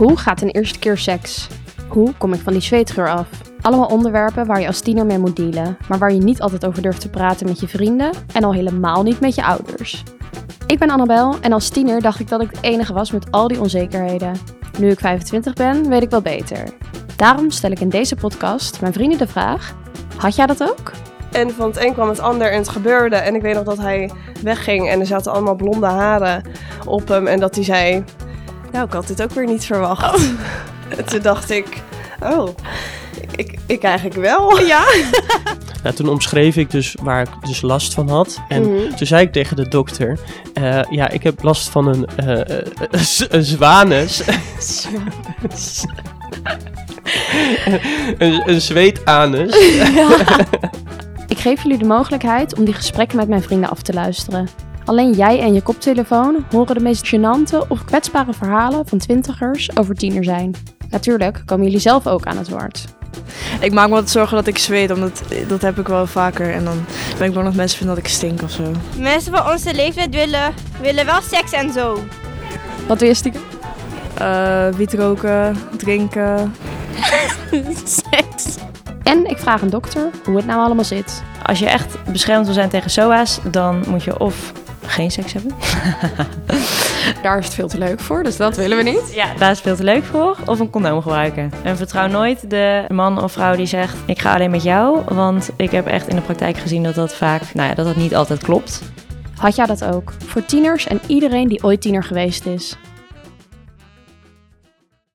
Hoe gaat een eerste keer seks? Hoe kom ik van die zweetgeur af? Allemaal onderwerpen waar je als tiener mee moet dealen, maar waar je niet altijd over durft te praten met je vrienden en al helemaal niet met je ouders. Ik ben Annabel en als tiener dacht ik dat ik het enige was met al die onzekerheden. Nu ik 25 ben, weet ik wel beter. Daarom stel ik in deze podcast mijn vrienden de vraag: had jij dat ook? En van het een kwam het ander en het gebeurde. En ik weet nog dat hij wegging en er zaten allemaal blonde haren op hem. En dat hij zei, nou, ik had dit ook weer niet verwacht. En toen dacht ik, oh, ik, ik eigenlijk wel. Ja. Nou, toen omschreef ik dus waar ik dus last van had. En Mhm. toen zei ik tegen de dokter: eh, Ja, ik heb last van een, eh, eh, een z- een zwanus. een, een zweetanus. Ik geef jullie de mogelijkheid om die gesprekken met mijn vrienden af te luisteren. Alleen jij en je koptelefoon horen de meest gênante of kwetsbare verhalen van twintigers over tiener zijn. Natuurlijk komen jullie zelf ook aan het woord. Ik maak me altijd zorgen dat ik zweet, omdat dat heb ik wel vaker. En dan ben ik bang dat mensen vinden dat ik stink of zo. Mensen van onze leeftijd willen, willen wel seks en zo. Wat doe je stiekem? Eh wiet roken, drinken. Seks. En ik vraag een dokter hoe het nou allemaal zit. Als je echt beschermd wil zijn tegen SOA's, dan moet je of geen seks hebben. Daar is het veel te leuk voor, dus dat willen we niet. Ja, daar is het veel te leuk voor. Of een condoom gebruiken. En vertrouw nooit de man of vrouw die zegt, ik ga alleen met jou. Want ik heb echt in de praktijk gezien dat dat vaak, nou ja, dat dat niet altijd klopt. Had jij dat ook? Voor tieners en iedereen die ooit tiener geweest is.